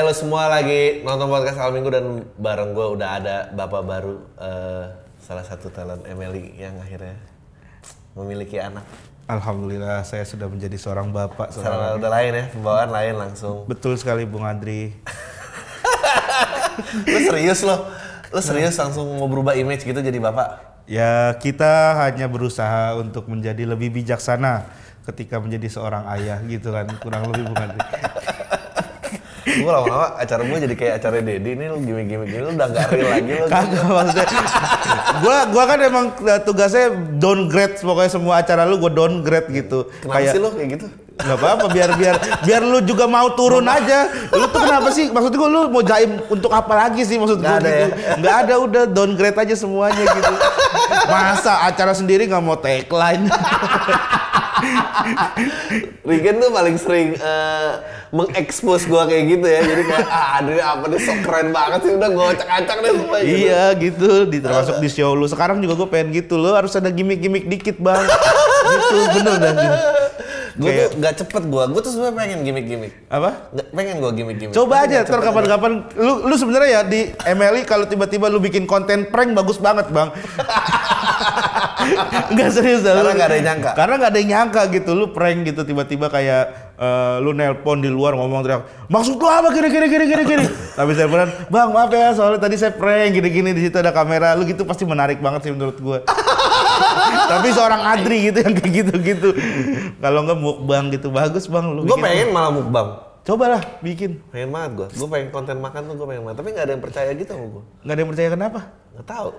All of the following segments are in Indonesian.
Eh lo semua lagi nonton podcast Al Minggu dan bareng gue udah ada bapak baru eh, salah satu talent Emily yang akhirnya memiliki anak. Alhamdulillah saya sudah menjadi seorang bapak. Secara udah lain ya, pembawaan lain langsung. Betul sekali Bung Andri. Lo serius lo? Lo serius langsung mau berubah image gitu jadi bapak? Ya kita hanya berusaha untuk menjadi lebih bijaksana ketika menjadi seorang ayah gitu kan kurang lebih Bung Andri. gue lama-lama acara gue jadi kayak acara Dedi ini lu gimmick-gimmick gini lu udah gak real lagi lu. Kagak maksudnya. gua gua kan emang eh, tugasnya downgrade pokoknya semua acara lu gua downgrade gitu. Kenapa sih lu kayak gitu? Gak apa-apa biar biar biar lu juga mau turun aja. Lu tuh kenapa sih? Maksud gua lu mau jaim untuk apa lagi sih maksud ada gitu. ya? Nggak ada udah downgrade aja semuanya gitu. Masa acara sendiri nggak mau tagline? Regen tuh paling sering eh, mengekspos gua kayak gitu ya. Jadi kayak ah aduh apa nih sok keren banget sih udah gua acak-acak deh semua gitu. iya gitu, di termasuk di show lu. Sekarang juga gue pengen gitu lo harus ada gimmick-gimmick dikit bang. gitu bener dah. Gitu. Gue tuh gak cepet gua. Gua tuh sebenarnya pengen gimmick-gimmick. Apa? Nggak pengen gua gimmick-gimmick. Coba Tapi aja, ntar kapan-kapan lu lu sebenarnya ya di MLI kalau tiba-tiba lu bikin konten prank bagus banget bang. Enggak serius dah. Karena nggak ada yang nyangka. Karena nggak ada yang nyangka gitu, lu prank gitu tiba-tiba kayak eh, lu nelpon di luar ngomong teriak, maksud lu apa gini gini gini gini gini. Tapi saya bilang, bang maaf ya soalnya tadi saya prank gini gini di situ ada kamera, lu gitu pasti menarik banget sih menurut gua. Tapi seorang Adri gitu yang kayak gitu-gitu. Kalau nggak mukbang gitu bagus bang lu. Gue pengen malah mukbang. Cobalah bikin. Pengen banget gue. Gue pengen konten makan tuh gue pengen banget. Tapi nggak ada yang percaya gitu sama gue. Nggak ada yang percaya kenapa? Nggak tahu.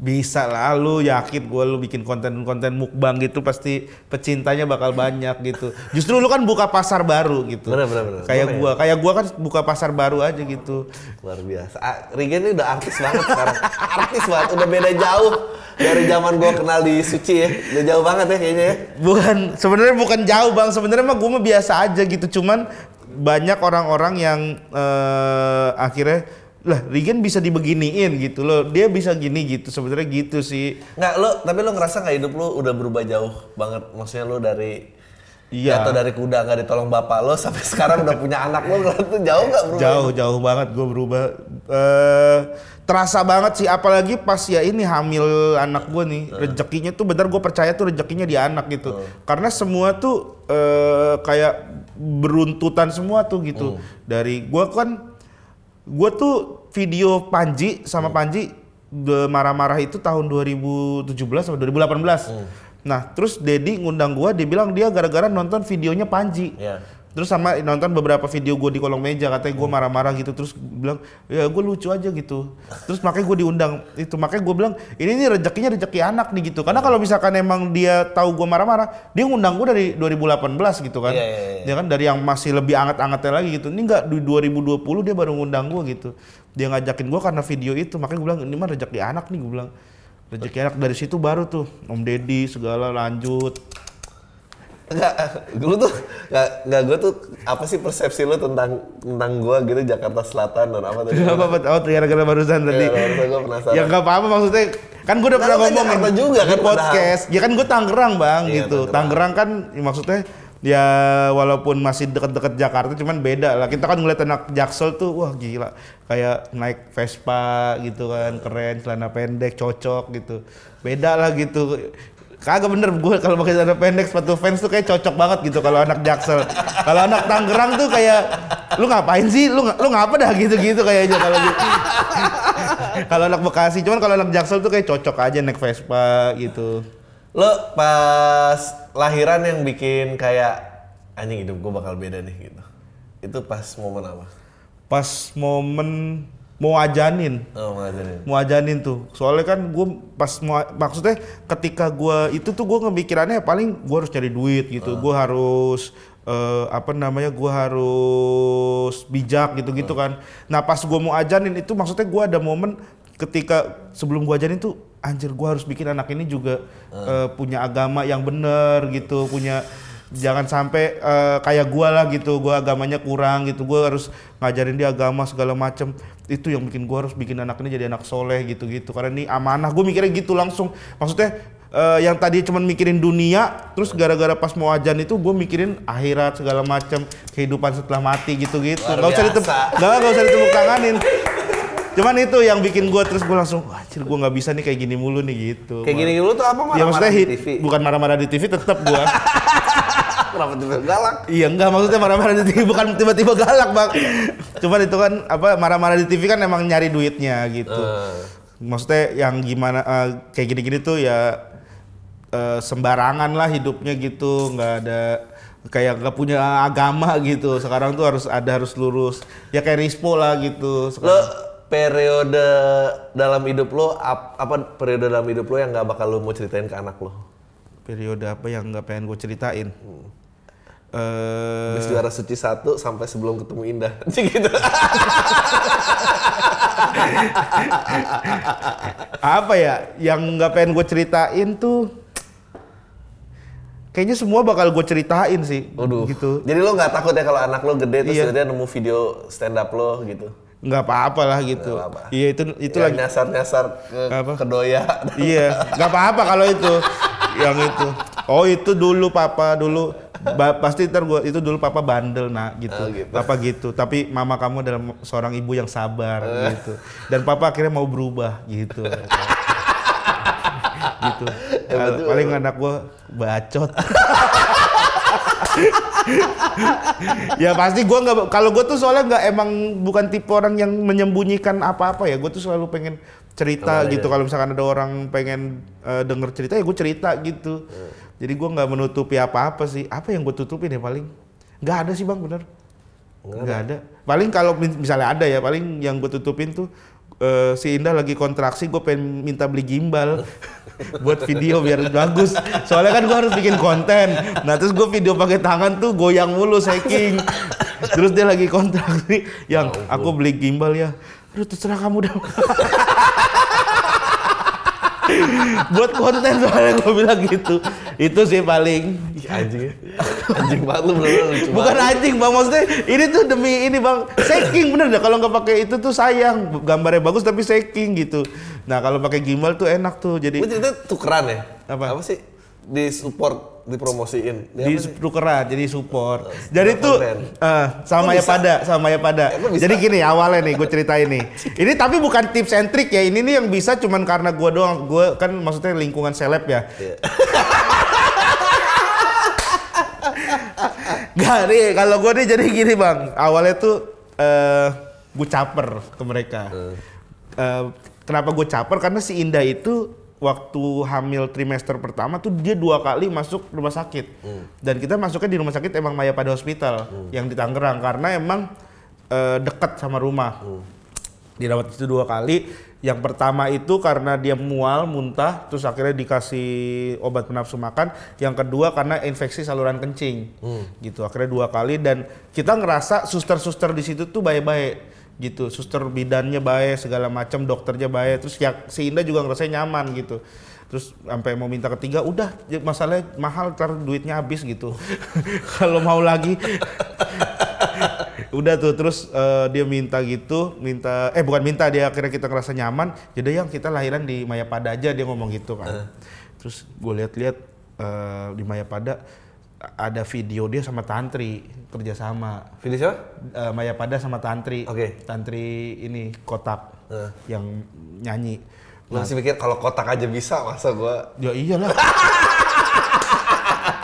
Bisa lah, lu yakin gue lu bikin konten-konten mukbang gitu pasti pecintanya bakal banyak gitu. Justru lu kan buka pasar baru gitu. Bener, bener, bener. Kayak Gua gua, kayak gua kan buka pasar baru aja gitu. Luar biasa. Ah, Regen ini udah artis banget sekarang. artis banget. Udah beda jauh dari zaman gue kenal di Suci ya. Udah jauh banget ya kayaknya ya. Bukan, sebenarnya bukan jauh bang. Sebenarnya mah gue mah biasa aja gitu. Cuman banyak orang-orang yang eh, akhirnya lah Regen bisa dibeginiin gitu loh. Dia bisa gini gitu. Sebenarnya gitu sih. Nggak lo, tapi lo ngerasa nggak hidup lo udah berubah jauh banget? Maksudnya lo dari Iya. atau dari kuda nggak ditolong bapak lo sampai sekarang udah punya anak lo tuh jauh nggak berubah? Jauh jauh banget gue berubah. eh terasa banget sih apalagi pas ya ini hamil anak gue nih rezekinya tuh bener gue percaya tuh rezekinya di anak gitu karena semua tuh eh kayak beruntutan semua tuh gitu dari gue kan gue tuh video Panji sama Panji de- marah-marah itu tahun 2017 atau 2018 nah terus Dedi ngundang gue dia bilang dia gara-gara nonton videonya Panji. Iya. Terus sama nonton beberapa video gue di kolong meja katanya gue marah-marah gitu terus bilang ya gue lucu aja gitu. Terus makanya gue diundang itu makanya gue bilang ini nih rezekinya rezeki anak nih gitu. Karena kalau misalkan emang dia tahu gue marah-marah dia ngundang gue dari 2018 gitu kan. Iya, iya, iya. Dia kan dari yang masih lebih anget-angetnya lagi gitu. Ini enggak di 2020 dia baru ngundang gue gitu. Dia ngajakin gue karena video itu makanya gue bilang ini mah rezeki anak nih gue bilang. Rezeki anak dari situ baru tuh Om Deddy segala lanjut. Enggak, lu tuh enggak enggak gue tuh apa sih persepsi lu tentang tentang gua gitu Jakarta Selatan dan apa tadi? Gak apa-apa, oh gara-gara barusan tadi. Iya, barusan gua penasaran. Ya nggak apa-apa maksudnya kan gue udah Nah, pernah kan ngomong ini juga kan podcast. Ya kan gue Tangerang bang Iya, gitu. Tangerang. Tangerang kan ya maksudnya ya walaupun masih deket-deket Jakarta cuman beda lah. Kita kan ngeliat anak Jaksel tuh wah gila kayak naik Vespa gitu kan keren celana pendek cocok gitu. Beda lah gitu. Kagak bener gue kalau pakai celana pendek sepatu fans tuh kayak cocok banget gitu kalau anak Jaksel. kalau anak Tangerang tuh kayak lu ngapain sih? Lu lu ngapa dah gitu-gitu kayaknya kalau gitu. kalau anak Bekasi, cuman kalau anak Jaksel tuh kayak cocok aja naik Vespa gitu. Lo pas lahiran yang bikin kayak anjing hidup gua bakal beda nih gitu. Itu pas momen apa? Pas momen mau ajanin, Oh, mau ajanin tuh. Soalnya kan gue pas mau maksudnya ketika gue itu tuh gue ngepikirannya paling gue harus cari duit gitu. Gue harus eh, apa namanya? Gue harus bijak gitu-gitu kan. Nah pas gue mau ajanin itu maksudnya gue ada momen ketika sebelum gue ajanin tuh anjir gue harus bikin anak ini juga eh, punya agama yang bener gitu, punya jangan sampai eh, kayak gua lah gitu gua agamanya kurang gitu gua harus ngajarin dia agama segala macem itu yang bikin gua harus bikin anak ini jadi anak soleh gitu gitu karena ini amanah gue mikirnya gitu langsung maksudnya eh, yang tadi cuman mikirin dunia, terus gara-gara pas mau ajan itu gue mikirin akhirat segala macam kehidupan setelah mati gitu-gitu. Luar Gak usah ditepuk, biasa. nggak nggak usah ditepuk tanganin. Cuman itu yang bikin gue terus gue langsung, wah gue nggak bisa nih kayak gini mulu nih gitu. Kayak gini dulu tuh apa marah-marah Ya maksudnya di TV? bukan marah-marah di TV tetap gue. Kenapa tiba galak? Iya enggak maksudnya marah-marah di TV bukan tiba-tiba galak bang. Cuman itu kan apa marah-marah di TV kan emang nyari duitnya gitu. Eh. Maksudnya yang gimana eh, kayak gini-gini tuh ya eh, sembarangan lah hidupnya gitu nggak ada kayak nggak punya agama gitu. Sekarang tuh harus ada harus lurus. Ya kayak Rispo lah gitu. Lo Sekarang. periode dalam hidup lo ap- apa periode dalam hidup lo yang nggak bakal lo mau ceritain ke anak lo? Periode apa yang nggak pengen gue ceritain? Eh Habis juara suci satu sampai sebelum ketemu Indah. gitu. apa ya yang nggak pengen gue ceritain tuh kayaknya semua bakal gue ceritain sih Waduh. gitu Jadi lo nggak takut ya kalau anak lo gede terus Iya. dia nemu video stand up lo gitu? nggak apa-apa lah gitu iya itu itu Yang lagi nyasar-nyasar ke Apa? ke doya. iya nggak apa-apa kalau itu yang itu oh itu dulu papa dulu Ba- pasti ntar gua itu dulu papa bandel nak gitu. Oh, gitu. papa gitu tapi mama kamu adalah seorang ibu yang sabar Eh. gitu dan papa akhirnya mau berubah gitu gitu betul. paling anak gua bacot ya pasti gua nggak kalau gua tuh soalnya nggak emang bukan tipe orang yang menyembunyikan apa-apa ya gua tuh selalu pengen cerita gitu. iya. kalau misalkan ada orang pengen eh, denger cerita ya gue cerita gitu. Jadi gua nggak menutupi apa-apa sih. Apa yang gue tutupin ya paling? Nggak ada sih bang bener. Nggak ada. paling kalau mis- misalnya ada ya paling yang gue tutupin tuh eh, si Indah lagi kontraksi gue pengen minta beli gimbal buat video biar bagus. Soalnya kan gue harus bikin konten. Nah terus gue video pakai tangan tuh goyang mulu shaking. Terus dia lagi kontraksi yang aku beli gimbal ya. Aduh terserah kamu dah buat konten soalnya gue bilang gitu itu sih paling anjing. anjing banget lu bener lucu Bukan anjing bang, maksudnya ini tuh demi ini bang, shaking bener dah. Kalau nggak pakai itu tuh sayang, gambarnya bagus tapi shaking gitu. Nah kalau pakai gimbal tuh enak tuh, jadi cerita tukeran ya? Apa? Apa sih? Di support, dipromosiin. Di tukeran, jadi support. Jadi support tuh eh, sama ya pada, sama ya pada. Jadi gini awalnya nih gue ceritain nih. Ini tapi bukan tips and trick ya. Ini nih yang bisa cuman karena gue doang. Gue kan maksudnya lingkungan seleb ya. Iya. Gak nih, kalau gue nih jadi gini bang. Awalnya tuh eh gue caper ke mereka. Eh, kenapa gue caper? Karena si Indah itu waktu hamil trimester pertama tuh dia dua kali masuk rumah sakit. Dan kita masuknya di rumah sakit emang Maya pada Hospital yang di Tangerang karena emang eh, dekat sama rumah. Dirawat itu dua kali. Yang pertama itu karena dia mual, muntah, terus akhirnya dikasih obat penafsu makan. Yang kedua karena infeksi saluran kencing, gitu. Akhirnya dua kali dan kita ngerasa suster-suster di situ tuh baik-baik, gitu. Suster bidannya baik, segala macam, dokternya baik. Terus ya si Indah juga ngerasa nyaman gitu. Terus sampai mau minta ketiga, udah ya masalahnya mahal, ntar duitnya habis gitu. Kalau mau lagi udah tuh terus eh, dia minta gitu minta eh bukan minta dia akhirnya kita ngerasa nyaman jadi yang kita lahiran di Mayapada aja dia ngomong gitu kan terus gue lihat-lihat eh, di Mayapada ada video dia sama tantri kerjasama Video siapa? Eh, Mayapada sama tantri Oke. tantri ini kotak Eh. yang nyanyi Lu masih mikir kalau kotak aja bisa, masa gua Ya iyalah.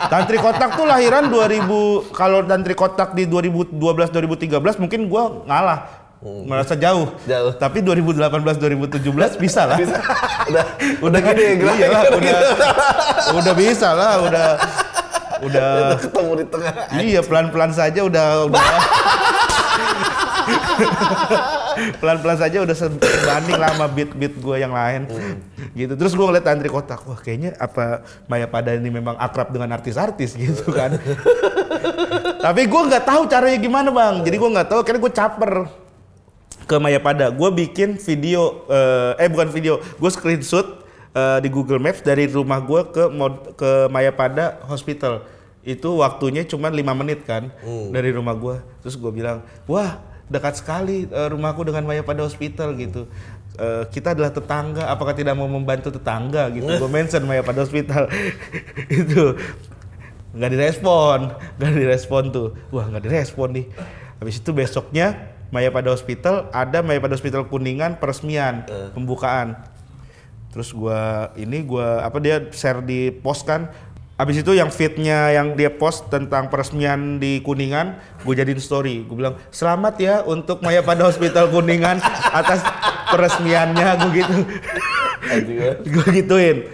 Tantri Kotak tuh lahiran 2000 kalau Tantri Kotak di 2012 2013 mungkin gua ngalah. Merasa jauh. Jauh. Tapi 2018 2017 bisa lah. udah udah gini ya Iyalah, udah udah bisa lah, udah udah. Ketemu di tengah. iya pelan-pelan saja udah udah. Pelan-pelan saja udah sebanding lah sama beat-beat gue yang lain. Gitu. Terus gue ngeliat Andri Kotak wah kayaknya apa Maya Pada ini memang akrab dengan artis-artis gitu kan. Tapi gue nggak tahu caranya gimana bang. Jadi gue nggak tahu karena gue caper ke Maya Pada. Gue bikin video eh, eh bukan video gue screenshot eh, di Google Maps dari rumah gue ke mod, ke Maya Pada Hospital. Itu waktunya cuma lima menit kan dari rumah gue terus gue bilang wah dekat sekali eh, rumahku dengan Maya Pada Hospital gitu. Eh, kita adalah tetangga apakah tidak mau membantu tetangga? gitu. Gue mention Maya pada hospital. Itu. Nggak direspon nggak direspon tuh. Wah nggak direspon nih. Habis itu besoknya Maya pada hospital ada Maya pada hospital kuningan peresmian pembukaan terus gua ini gua apa dia share di post kan Habis itu yang fitnya yang dia post tentang peresmian di Kuningan, gue jadiin story. Gue bilang, selamat ya untuk Maya pada Hospital Kuningan atas peresmiannya, gue gitu. Ya. gue gituin.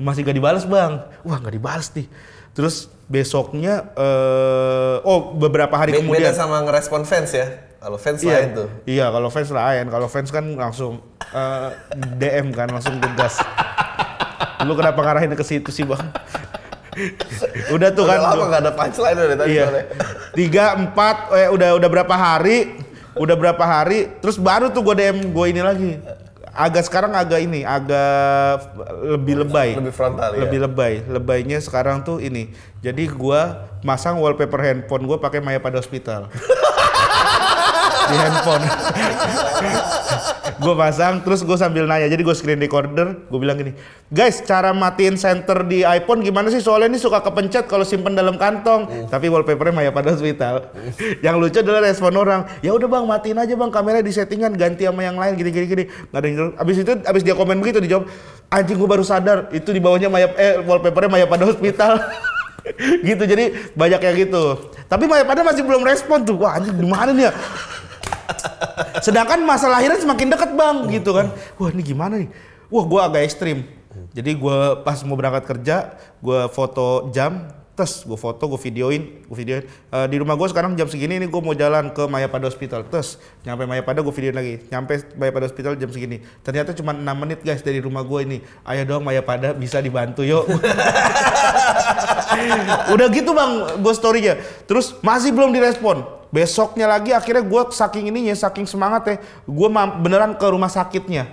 Masih gak dibalas bang. Wah gak dibalas nih. Terus besoknya, eh oh beberapa hari Be- kemudian. Beda sama ngerespon fans ya. Kalau fans Iya, lain tuh. iya kalau fans lain, kalau fans kan langsung eh, DM kan, langsung tugas. Lu kenapa ngarahin ke situ sih bang? Udah tuh Udah kan. lama nggak ada punchline udah tadi Iya. soalnya. Tiga, empat, eh, udah udah berapa hari? Udah berapa hari? Terus baru tuh gue DM gue ini lagi. Agak sekarang agak ini, agak lebih lebay. Lebih frontal ya. Lebih lebay. Lebaynya sekarang tuh ini. Jadi gua masang wallpaper handphone gue pakai Maya pada hospital. Di handphone. gue pasang terus gue sambil nanya. Jadi gue screen recorder gue bilang gini guys cara matiin center di iPhone gimana sih? Soalnya ini suka kepencet kalau simpen dalam kantong. Tapi wallpapernya Maya pada hospital. Yang lucu adalah respon orang ya udah bang matiin aja bang kamera di settingan ganti sama yang lain gini gini gini. Nggak ada yang abis itu abis dia komen begitu dijawab anjing gue baru sadar itu di bawahnya Maya eh wallpapernya Maya pada hospital. Gitu jadi banyak yang gitu. Tapi Maya pada masih belum respon tuh. Wah anjing gimana nih ya Sedangkan masa lahiran semakin dekat bang, gitu kan. Wah ini gimana nih? Wah gue agak ekstrim. Jadi gue pas mau berangkat kerja, gue foto jam, tes gue foto, gue videoin, gue videoin. Eh, di rumah gue sekarang jam segini ini gue mau jalan ke Maya Pada Hospital, tes nyampe Maya Pada gue videoin lagi, nyampe Maya Pada Hospital jam segini. Ternyata cuma 6 menit guys dari rumah gue ini. Ayo dong Maya Pada bisa dibantu yuk. Udah gitu bang, gue storynya. Terus masih belum direspon. Besoknya lagi akhirnya gue saking ininya, saking semangat ya, gue beneran ke rumah sakitnya.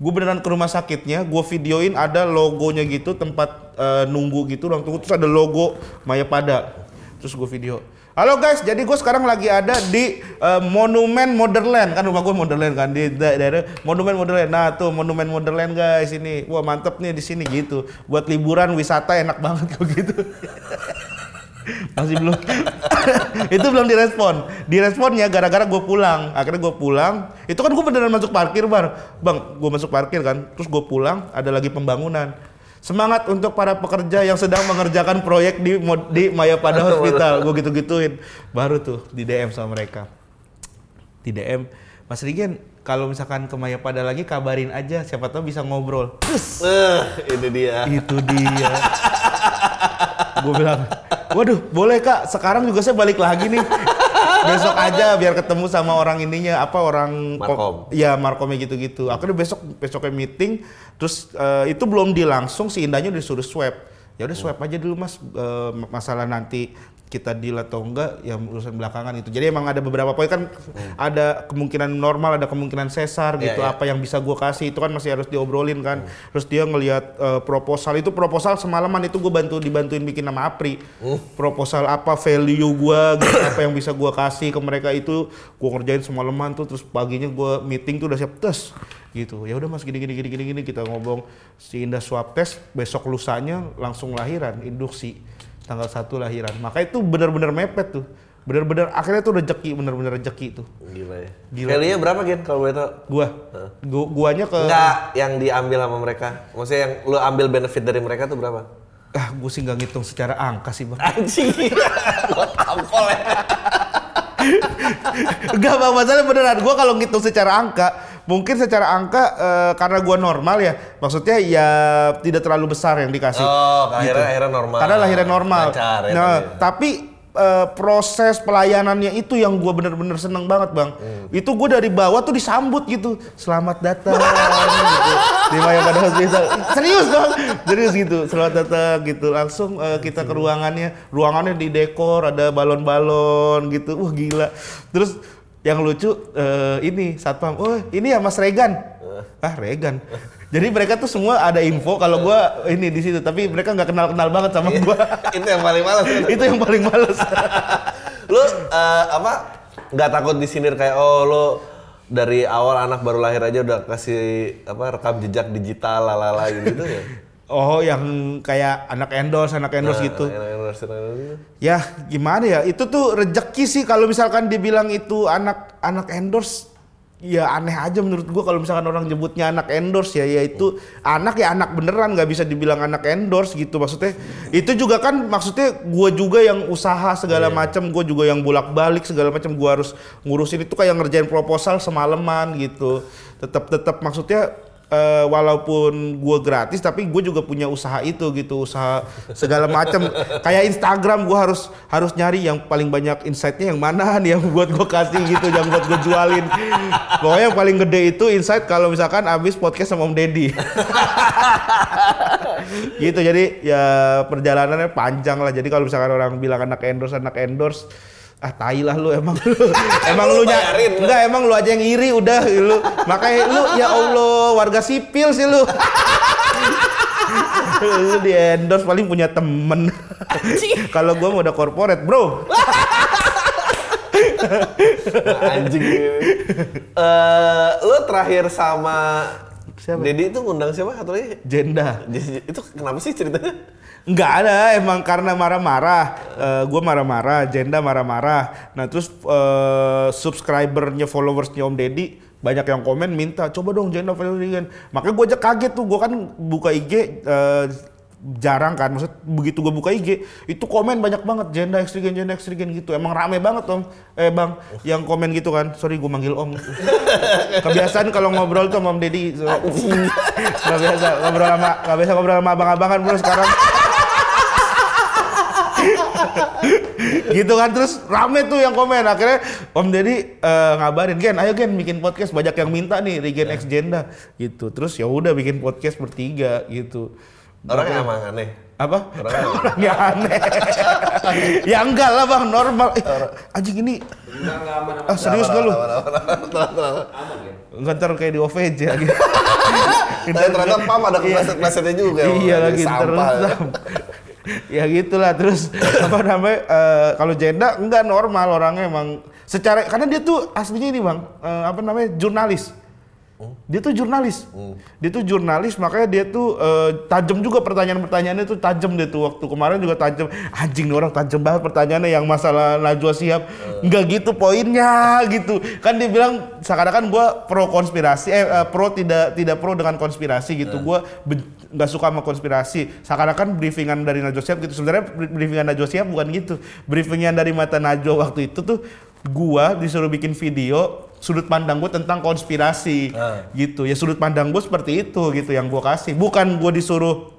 Gue beneran ke rumah sakitnya, gue videoin ada logonya gitu, tempat eh, nunggu gitu, ruang tunggu terus ada logo Maya Pada. Terus gue video. Halo guys, jadi gue sekarang lagi ada di eh, Monumen Modernland kan rumah gue Modernland kan di da- daerah Monumen Modernland. Nah tuh Monumen Modernland guys ini, wah mantep nih di sini gitu. Buat liburan wisata enak banget kok gitu. Masih belum. itu belum direspon. Diresponnya gara-gara gue pulang. Akhirnya gue pulang. Itu kan gue beneran masuk parkir bar. Bang, gue masuk parkir kan. Terus gue pulang. Ada lagi pembangunan. Semangat untuk para pekerja yang sedang mengerjakan proyek di di Maya Pada Hospital. gue gitu-gituin. Baru tuh di DM sama mereka. Di DM. Mas Rigen, kalau misalkan ke Maya Pada lagi kabarin aja. Siapa tahu bisa ngobrol. Eh, ini dia. Itu dia. gue bilang, waduh boleh kak, sekarang juga saya balik lagi nih. Besok aja biar ketemu sama orang ininya, apa orang Markom. ya markomnya gitu-gitu. Akhirnya besok besoknya meeting, terus eh, itu belum dilangsung si Indahnya disuruh swab. Ya udah swab aja dulu mas, Eh, masalah nanti kita deal atau enggak ya urusan belakangan itu. Jadi emang ada beberapa poin kan ada kemungkinan normal, ada kemungkinan sesar Iya, gitu. iya. Apa yang bisa gua kasih itu kan masih harus diobrolin kan. Terus dia ngelihat eh, proposal itu proposal semalaman itu gue bantu dibantuin bikin nama Apri. Proposal apa value gua gitu, apa yang bisa gua kasih ke mereka itu gua ngerjain semalaman tuh terus paginya gua meeting tuh udah siap tes gitu. Ya udah Mas gini gini gini gini gini kita ngomong si Indah swab test besok lusanya langsung lahiran induksi tanggal 1 lahiran. Maka itu benar-benar mepet tuh. Benar-benar akhirnya tuh rezeki benar-benar rezeki tuh. Gila ya. Gila. Value-nya berapa Gen kalau boleh tahu? Gua gua guanya ke Enggak yang diambil sama mereka. Maksudnya yang lu ambil benefit dari mereka tuh berapa? ah gue sih nggak ngitung secara angka sih bang Anjing. Gua tampol ya. Enggak bang, masalah beneran. Gue kalau ngitung secara angka, mungkin secara angka eh, karena gue normal ya, maksudnya ya tidak terlalu besar yang dikasih. Oh, akhirnya akhirnya normal. Karena lahirnya normal. Lancar ya. nah, tapi. tapi eh, proses pelayanannya itu yang gue bener-bener seneng banget bang. Hmm. Itu gue dari bawah tuh disambut gitu, selamat datang gitu. di Maya pada hospital. Serius bang, serius gitu, selamat datang gitu. Langsung eh, kita ke ruangannya, ruangannya di dekor ada balon-balon gitu. Wah gila. Terus yang lucu eh, ini satpam, oh ini ya Mas Regan. Ah Regan. Jadi mereka tuh semua ada info kalau gua ini di situ, tapi mereka nggak kenal-kenal banget sama gua. itu yang paling males. itu yang paling males. lu eh, apa? Nggak takut disindir kayak oh lu dari awal anak baru lahir aja udah kasih apa rekam jejak digital lalala gitu ya. Oh, yang kayak anak endorse, anak endorse gitu. Anak- anak- anak- gitu. Ya, gimana ya? Itu tuh rejeki sih kalau misalkan dibilang itu anak anak endorse ya aneh aja menurut gua kalau misalkan orang nyebutnya anak endorse ya yaitu anak ya anak beneran nggak bisa dibilang anak endorse gitu maksudnya itu juga kan maksudnya gua juga yang usaha segala macam gua juga yang bolak-balik segala macam gua harus ngurusin itu kayak ngerjain proposal semalaman gitu tetap tetap maksudnya eh, walaupun gue gratis tapi gue juga punya usaha itu gitu usaha segala macam kayak Instagram gue harus harus nyari yang paling banyak insightnya yang mana nih yang buat gue kasih gitu yang buat gue jualin. Pokoknya yang paling gede itu insight kalau misalkan abis podcast sama Om Deddy. Gitu jadi ya perjalanannya panjang lah. Jadi kalau misalkan orang bilang anak endorse anak endorse ah tai lah lu emang lu. Emang lu nya enggak emang lu aja yang iri udah lu. Makanya lu ya Allah warga sipil sih lu. Lu di endorse paling punya temen. Kalau gua mau udah corporate bro. Nah, anjing. Eh, lu terakhir sama Siapa? Dedi itu ngundang siapa? Satu lagi? jenda. Itu kenapa sih ceritanya? Nggak ada, emang karena marah-marah. Eh gue marah-marah, Jenda marah-marah. Nah terus eh, subscribernya, followersnya Om Deddy banyak yang komen minta coba dong Jenda kan. Makanya gue aja kaget tuh, gue kan buka IG eh, jarang kan, maksud begitu gue buka IG itu komen banyak banget Jenda Extrigen, Jenda Extrigen gitu. Emang rame banget om, eh bang, yang komen gitu kan. Sorry gue manggil om. Kebiasaan kalau ngobrol tuh Om Deddy. So, Gak biasa ngobrol sama, gak biasa ngobrol sama abang-abangan bro sekarang. gitu kan terus rame tuh yang komen. Akhirnya Om Deddy eh, ngabarin Gen ayo Gen bikin podcast. Banyak yang minta nih Regen X Jenda gitu. Terus ya udah bikin podcast bertiga gitu. Orangnya emang aneh. apa? Orangnya orangnya aneh. Ya enggak lah bang normal. Eh, anjing ini ah serius gak lu? Enggak ntar kayak di OVJ lagi. Tapi ternyata Pam ada kepreset-presetnya juga. iya lagi sampah. terus ya gitulah terus apa namanya eh, kalau Jenda enggak normal orangnya emang. Secara karena dia tuh aslinya ini bang eh, apa namanya jurnalis dia tuh jurnalis. Dia tuh jurnalis makanya dia tuh eh, tajam juga pertanyaan-pertanyaannya tuh tajam dia tuh waktu kemarin juga tajam. Anjing nih orang tajam banget pertanyaannya yang masalah Najwa Shihab. Nggak gitu poinnya gitu. Kan dia bilang seakan-akan gua pro konspirasi eh eh, pro tidak tidak pro dengan konspirasi gitu. Gua ben- nggak suka sama konspirasi. Seakan-akan briefingan dari Najwa Shihab gitu. Sebenarnya bri- briefingan Najwa Shihab bukan gitu. Briefingan dari mata Najwa waktu itu tuh gua disuruh bikin video sudut pandang gue tentang konspirasi. Ah. gitu. Ya sudut pandang gue seperti itu gitu yang gue kasih. Bukan gue disuruh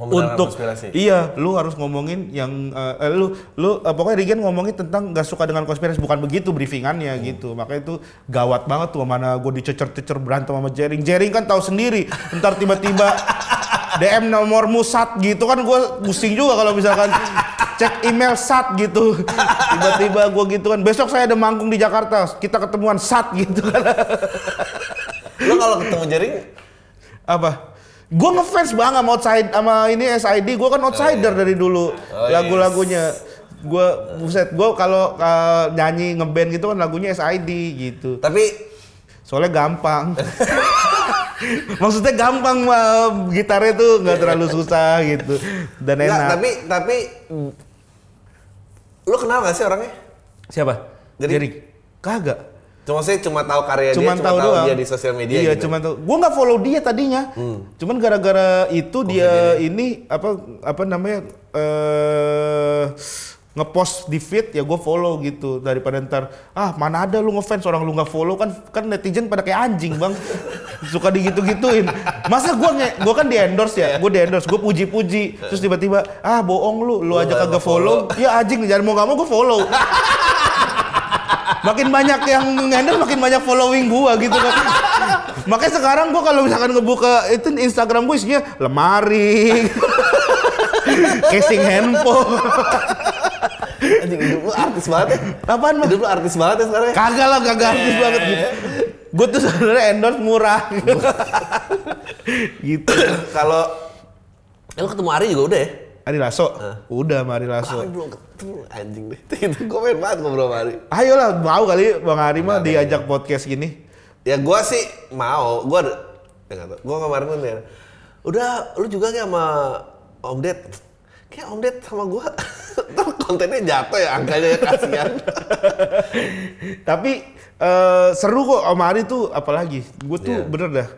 untuk konspirasi. iya lu harus ngomongin yang eh, lu lu eh, pokoknya Regen ngomongin tentang nggak suka dengan konspirasi. Bukan begitu briefingannya Hmm. gitu. Makanya itu gawat banget tuh mana gue dicecer-cecer berantem sama Jering. Jering kan tahu sendiri. Ntar tiba-tiba DM nomormu sat gitu kan gue pusing juga kalau misalkan cek email sat gitu. Tiba-tiba gue gitu kan besok saya ada manggung di Jakarta kita ketemuan sat gitu kan. Lu kalau ketemu jaring apa? Gue ngefans banget sama outside sama ini SID gue kan outsider dari dulu Oh, lagu-lagunya. Gue buset gue kalau uh, nyanyi ngeband gitu kan lagunya SID gitu. Tapi soalnya gampang maksudnya gampang mah gitarnya tuh nggak terlalu susah gitu dan enak. tapi tapi lu kenal gak sih orangnya? siapa? Jadi- Jering kagak. Cuma saya cuma tahu karya cuman dia, tahu cuma tahu doang. dia di sosial media iya gitu. cuman tahu. Gua nggak follow dia tadinya. Cuman gara-gara itu dia ini apa apa namanya eh ngepost di feed ya gue follow gitu. Daripada ntar ah mana ada lu ngefans orang lu nggak follow. Kan kan netizen pada kayak anjing bang. Suka digitu gituin masa gue nge gue kan di endorse ya? Gue di endorse gue puji-puji. Terus tiba-tiba ah bohong lu lu aja kagak follow. Ya anjing jangan mau gak mau gue follow. Makin banyak yang ngendor makin banyak following gua gitu kan makanya sekarang gua kalau misalkan ngebuka itu Instagram gua isinya lemari casing handphone Anjing hidup lu artis banget ya. apaan mah Hidup lu artis banget ya sekarang. ya? kagak lah kagak artis banget gitu gua tuh sebenarnya endorse murah gitu Kalau ya, lu ketemu Ari juga udah ya? Ari Lasso udah sama Ari Lasso Tapi belum ketemu anjing deh. Itu komen banget ngobrol sama Ari. ayolah mau kali Bang Ari mah diajak podcast gini Ya gua sih mau, gua ada, ya. Gua kemarin kan ya, udah lu juga nggak sama Om Ded? Kayak Om Ded sama gua, ntar kontennya jatuh ya angkanya ya kasihan. Tapi eh, seru kok Om Ari tuh apalagi. Gue tuh Iya. bener dah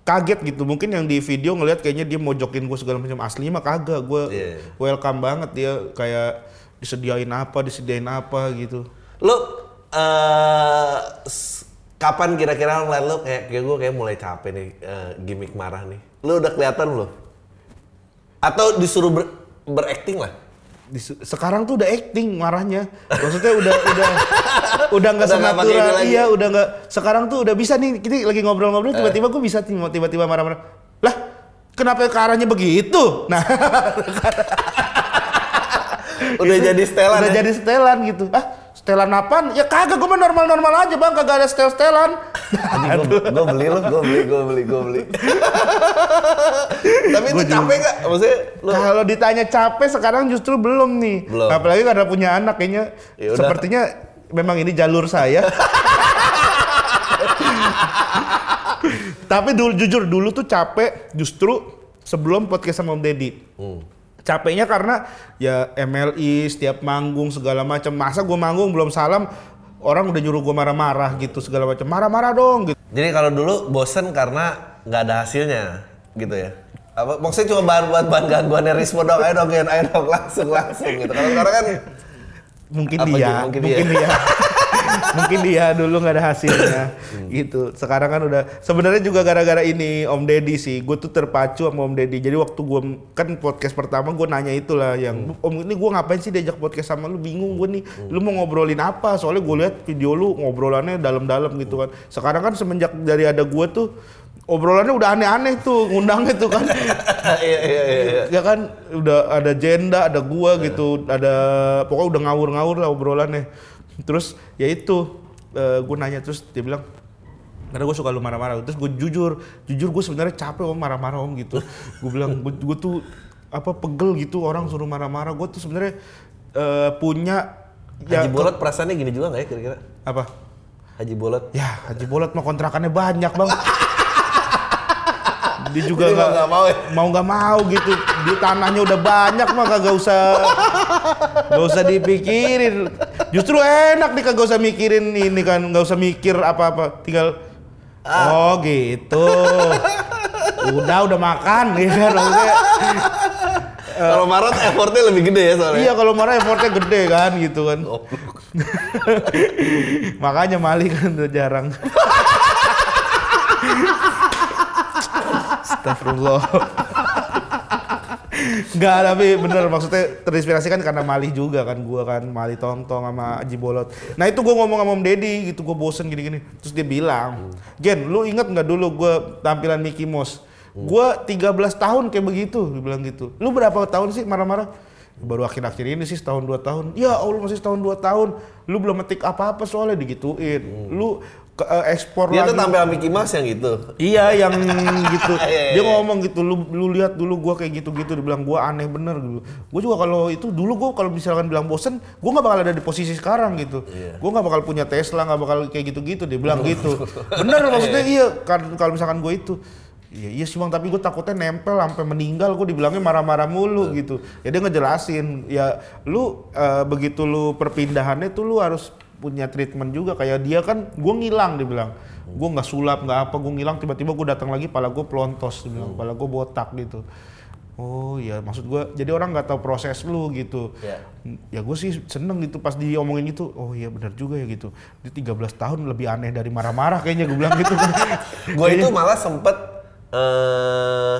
kaget gitu. Mungkin yang di video ngelihat kayaknya dia mojokin gue segala macam aslinya mah kagak. Gue Iya. welcome banget dia kayak disediain apa, disediain apa gitu. lu eh s- kapan kira-kira ngeliat lu kayak kayak gue kayak mulai capek nih eh, gimmick marah nih. Lu udah kelihatan lu? Atau disuruh ber, berakting lah? Sekarang tuh udah acting marahnya. Maksudnya udah udah udah nggak senatural. Iya, udah nggak. Sekarang tuh udah bisa nih. Kita lagi ngobrol-ngobrol tiba-tiba gue bisa tiba-tiba marah-marah. Lah, kenapa ke arahnya begitu? Nah, Udah jadi setelan udah ya? jadi setelan gitu. Ah, setelan apaan? Ya kagak, gue mah normal-normal aja bang, kagak ada setel-setelan. gue beli lu, gue beli, gue beli, gue beli. Tapi itu capek gak? Maksudnya lu Kalau ditanya capek sekarang justru belum nih. Belum. Apalagi karena punya anak kayaknya Ya udah. sepertinya memang ini jalur saya. Tapi dulu jujur dulu tuh capek justru sebelum podcast sama Om Deddy. Hmm. Capeknya karena ya MLI setiap manggung segala macam. Masa gue manggung belum salam orang udah nyuruh gue marah-marah gitu segala macam. Marah-marah dong gitu. Jadi kalau dulu bosen karena nggak ada hasilnya, gitu ya? Apa, maksudnya cuma bahan buat bahan gangguannya Rismo dong, ayo dong, ayo dong, langsung, langsung gitu. Kalau sekarang kan mungkin dia, gitu? Mungkin mungkin, dia. dia, mungkin dia dulu nggak ada hasilnya, Hmm. gitu. Sekarang kan udah, sebenarnya juga gara-gara ini Om Deddy sih, gue tuh terpacu sama Om Deddy. Jadi waktu gue kan podcast pertama gue nanya itulah yang, Hmm. Om ini gue ngapain sih diajak podcast sama lu? Bingung gue nih, lu mau ngobrolin apa? Soalnya gue lihat video lu ngobrolannya dalam-dalam gitu kan. Sekarang kan semenjak dari ada gue tuh obrolannya udah aneh-aneh tuh, ngundangnya tuh kan. iya, iya, iya, iya. ya kan udah ada jenda ada gua gitu ada pokoknya udah ngawur-ngawur lah obrolannya terus ya itu eh, gua nanya terus dia bilang karena gue suka lu marah-marah terus gue jujur jujur gue sebenarnya capek om marah-marah om gitu gue bilang gue tuh apa pegel gitu orang suruh marah-marah gue tuh sebenarnya eh, punya ya Haji Bolot perasaannya gini juga nggak ya kira-kira? apa Haji Bolot. ya Haji Bolot mah kontrakannya banyak bang dia juga Dia nggak nggak mau ya? mau nggak mau gitu di tanahnya udah banyak mah kagak usah nggak usah dipikirin. Justru enak nih kagak usah mikirin ini kan. Nggak usah mikir apa-apa. Tinggal oh gitu. Udah udah makan. Ya kan maksudnya Kalau marah effortnya lebih gede ya soalnya. iya kalau marah effortnya gede kan gitu kan. Goblok. makanya Mali kan udah jarang. Astagfirullah. Enggak, tapi bener maksudnya terinspirasi kan karena Mali juga kan gua kan Mali Tongtong sama Aji Bolot. Nah itu gua ngomong sama Om Deddy gitu gua bosen gini-gini. Terus dia bilang, "Gen, lu inget nggak dulu gua tampilan Mickey Mouse? Gua 13 tahun kayak begitu." Dia bilang gitu. "Lu berapa tahun sih marah-marah?" Baru akhir-akhir ini sih setahun dua tahun. Ya Allah masih setahun dua tahun. Lu belum metik apa-apa soalnya digituin. Lu ke, eh, ekspor Dia lagi. tuh tampil Mickey Mouse yang gitu. Iya yang gitu. Iya, Dia iya. ngomong gitu, lu lu lihat dulu gua kayak gitu-gitu dibilang gua aneh bener gitu. Gua juga kalau itu dulu gua kalau misalkan bilang bosen, gua nggak bakal ada di posisi sekarang gitu. Iya. Gua nggak bakal punya Tesla, nggak bakal kayak gitu-gitu. Dia bilang gitu. Bener maksudnya iya kan kalau misalkan gua itu Iya, iya sih bang, tapi gue takutnya nempel sampai meninggal, gue dibilangnya marah-marah mulu gitu. Ya dia ngejelasin, ya lu eh, begitu lu perpindahannya tuh lu harus punya treatment juga kayak dia kan gue ngilang dia bilang gue nggak sulap nggak apa gue ngilang tiba-tiba gue datang lagi pala gue pelontos dia bilang pala gue botak gitu oh iya maksud gue jadi orang nggak tahu proses lu gitu Iya. ya gue sih seneng gitu pas diomongin itu oh iya benar juga ya gitu dia 13 tahun lebih aneh dari marah-marah kayaknya gue bilang gitu kan Gue itu malah sempet eh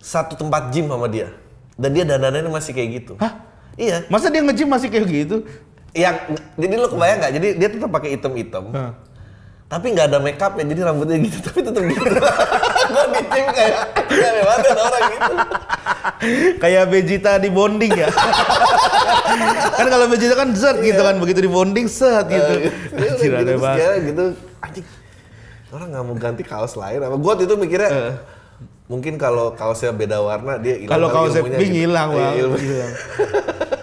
satu tempat gym sama dia. Dan dia dandanannya masih kayak gitu. Hah? Iya. masa dia nge-gym masih kayak gitu Yang jadi lu kebayang nggak? Jadi dia tetap pakai item-item. Tapi nggak ada make up ya, jadi rambutnya gitu, tapi tetap gitu. Gue di gym kayak, kayak banget ada orang gitu. kayak Vegeta di bonding ya kan kalau Vegeta kan set gitu kan begitu di bonding set gitu Anjir, udah gitu, aneh banget. dia gitu, anjing. Orang nggak mau ganti kaos lain. Apa gue itu mikirnya, mungkin kalau kaosnya beda warna dia hilang Kalau kaosnya pink gitu. hilang Iya, bang. Hilang.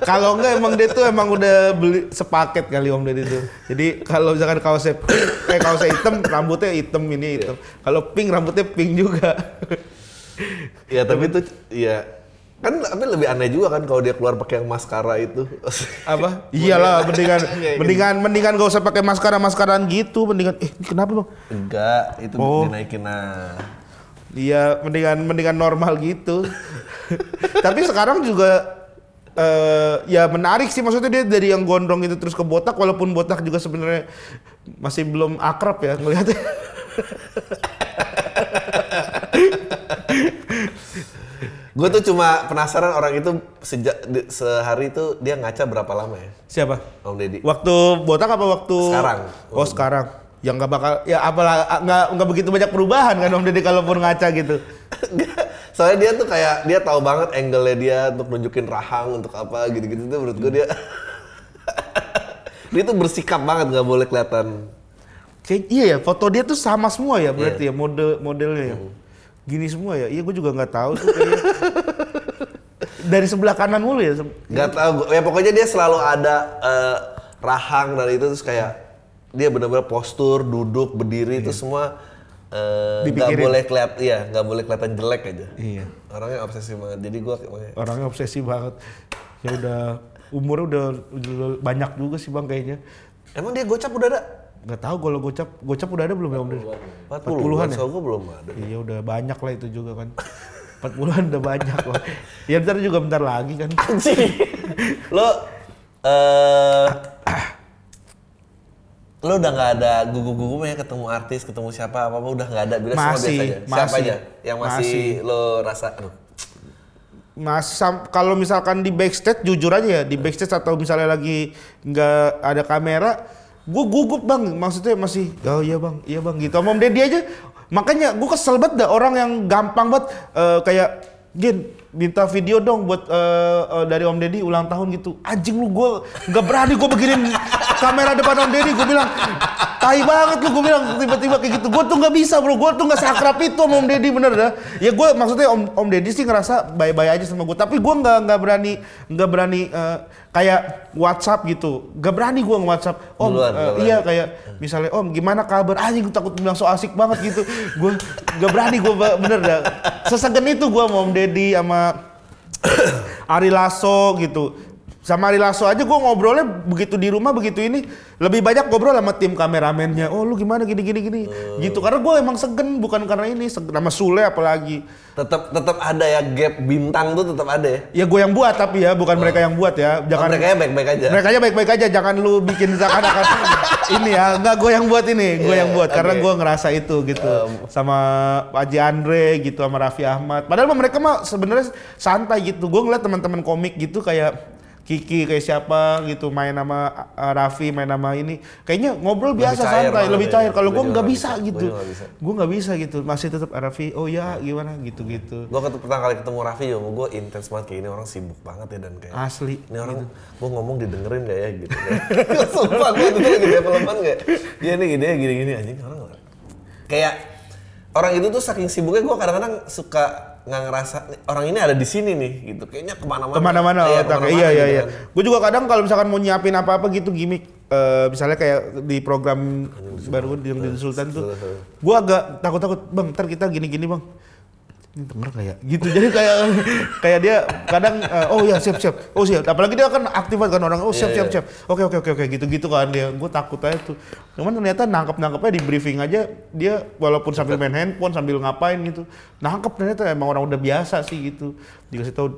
kalau enggak emang dia tuh emang udah beli sepaket kali Om Deddy tuh. Jadi kalau misalkan kaosnya kayak kaosnya hitam, rambutnya hitam ini hitam. Kalau pink rambutnya pink juga. Ya tapi itu ya kan tapi lebih aneh juga kan kalau dia keluar pakai yang maskara itu. Apa? Iyalah, mendingan gitu. mendingan mendingan gak usah pakai maskara maskaran gitu, mendingan eh kenapa bang? Enggak, itu Oh. dinaikin nah. Iya, mendingan mendingan normal gitu. Tapi sekarang juga eh ya menarik sih maksudnya dia dari yang gondrong itu terus ke botak walaupun botak juga sebenarnya masih belum akrab ya ngelihatnya. Gue tuh cuma penasaran orang itu sejak di- sehari itu dia ngaca berapa lama ya, Siapa? Om Deddy? Waktu botak apa waktu Sekarang. Oh, sekarang. Yang nggak bakal ya apalah nggak nggak begitu banyak perubahan kan Om Deddy kalaupun ngaca gitu. Soalnya dia tuh kayak dia tahu banget angle-nya dia untuk nunjukin rahang untuk apa gitu-gitu tuh menurut gue dia dia tuh bersikap banget nggak boleh kelihatan. Kayak iya ya, foto dia tuh sama semua ya berarti Iya. ya model modelnya ya. Hmm. Gini semua ya. Iya gue juga nggak tahu tuh kayaknya. Dari sebelah kanan mulu ya. se- Gak tau, ya pokoknya dia selalu ada eh, rahang dan itu terus kayak dia benar-benar postur, duduk, berdiri itu semua eh, nggak Dipikirin. boleh kelihatan, iya nggak boleh kelihatan jelek aja. Iya. Orangnya obsesi banget. Jadi gua kayak Orangnya obsesi banget. Ya udah umurnya udah, udah banyak juga sih bang kayaknya. emang dia gocap udah ada? Nggak tahu kalau gocap gocap udah ada belum ya? 40 40-an ya? Gua belum ada. Iya udah banyak lah itu juga kan. 40-an udah banyak lah. Ya bentar juga bentar lagi kan. lo eh lo udah nggak ada gugup-gugupnya ketemu artis, ketemu siapa apa apa udah nggak ada, semua Masih, biasa aja. Siapa masih, aja yang masih, masih. lo rasa? Aduh, Mas kalau misalkan di backstage jujur aja ya di backstage atau misalnya lagi nggak ada kamera, gue gugup bang. Maksudnya masih oh iya bang, iya bang gitu. Om Deddy aja. Makanya gue kesel banget dah orang yang gampang banget eh, kayak Gin minta video dong buat eh, eh, dari Om Deddy ulang tahun gitu. Anjing lu gue nggak berani gue beginin kamera depan Om Deddy. Gue bilang tai banget lu gue bilang tiba-tiba kayak gitu. Gue tuh nggak bisa bro. Gue tuh nggak seakrab itu sama Om Deddy bener dah. Ya gue maksudnya Om Om Deddy sih ngerasa baik-baik aja sama gue. Tapi gue nggak nggak berani nggak berani eh, kayak WhatsApp gitu. Nggak berani gue nge-WhatsApp. Om Duluan, nggak iya kayak misalnya Om gimana kabar? Anjing gue takut bilang so asik banget gitu. Gue nggak berani gue bener dah. Sesegen itu gue sama Om Deddy sama Ari Lasso gitu. Sama Ari Lasso aja gue ngobrolnya begitu di rumah begitu ini lebih banyak ngobrol sama tim kameramennya. Oh lu gimana gini gini gini gitu. Karena gue emang segen bukan karena ini segen sama Sule apalagi. tetap tetap ada ya gap bintang tuh tetap ada ya. Ya gue yang buat tapi ya bukan mereka yang buat ya. Oh, Jangan mereka ya baik-baik aja. mereka aja baik-baik aja. Jangan lu bikin seakan-akan ini ya. Enggak gue yang buat ini. Gue Iya, yang buat karena oke. gue ngerasa itu gitu. sama Haji Andre gitu sama Raffi Ahmad. Padahal mereka mah sebenarnya santai gitu. Gue ngeliat teman-teman komik gitu kayak Kiki kayak siapa gitu main sama uh, Raffi main sama ini. Kayaknya ngobrol biasa cair santai lebih ya. cair. Kalau gue juga nggak bisa gitu. Gue nggak bisa. Gitu. Masih tetap Raffi oh ya gimana? gitu gitu Gue ketemu pertama kali ketemu Raffi ya, gue intens banget kayak ini orang sibuk banget ya dan kayak asli. ini orang gue ngomong didengerin gak ya gitu. Sumpah gue itu lagi development kayak dia nih gini gini-gini anjing orang kayak orang itu tuh saking sibuknya gue kadang-kadang suka nggak ngerasa "Nih, orang ini ada di sini nih gitu. Kayaknya ke mana-mana. Ke mana-mana Iya, otak. ke mana-mana iya iya gitu iya. kan. gue juga kadang kalau misalkan mau nyiapin apa-apa gitu gimmick eh, misalnya kayak di program baru di, di Sultan tuh gue agak takut-takut bang ntar kita gini-gini bang ini denger nggak ya? Gitu jadi kayak kayak dia kadang eh, oh ya siap siap. Oh siap. Apalagi dia kan aktif kan orang oh siap Iya, siap iya. siap. Oke oke oke oke. Gitu gitu kan dia. Gue takut aja tuh. Cuman ternyata nangkep nangkepnya di briefing aja dia walaupun sambil main handphone sambil ngapain gitu nangkep ternyata emang orang udah biasa sih gitu. Dikasih tahu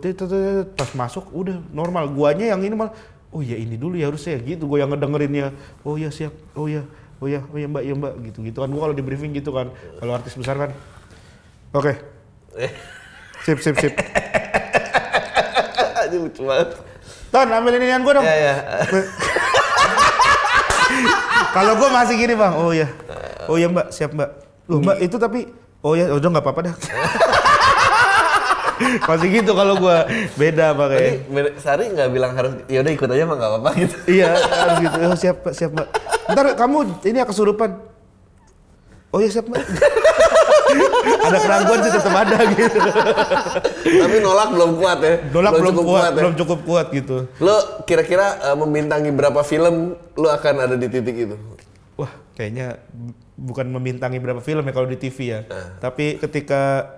pas masuk udah normal. Guanya yang ini malah oh ya ini dulu ya harusnya. Gitu gue yang ngedengerinnya oh ya siap. Oh ya oh ya oh ya mbak ya mbak. Gitu gitu kan. Gue kalau di briefing gitu kan kalau artis besar kan. Oke Sip, sip, sip. Anjing lucu banget Ton, ambil inian gue dong. ya ya Kalau gue masih gini bang, oh ya, oh ya mbak, siap mbak. Loh mbak itu tapi, oh ya, udah nggak apa-apa dah. masih gitu kalau gue beda pak kayak. Sari nggak bilang harus ya udah ikut aja mah nggak apa-apa gitu iya, harus gitu. Oh, siap mbak, siap mbak. Ntar kamu ini ya kesurupan. Oh ya siap mbak. Ada keraguan sih tetap ada gitu. Tapi nolak belum kuat ya. Nolak belum, cukup kuat, ya? belum cukup kuat gitu. Lo kira-kira eh, membintangi berapa film lo akan ada di titik itu? Wah, kayaknya bu- bukan membintangi berapa film ya kalau di TV ya. Tapi ketika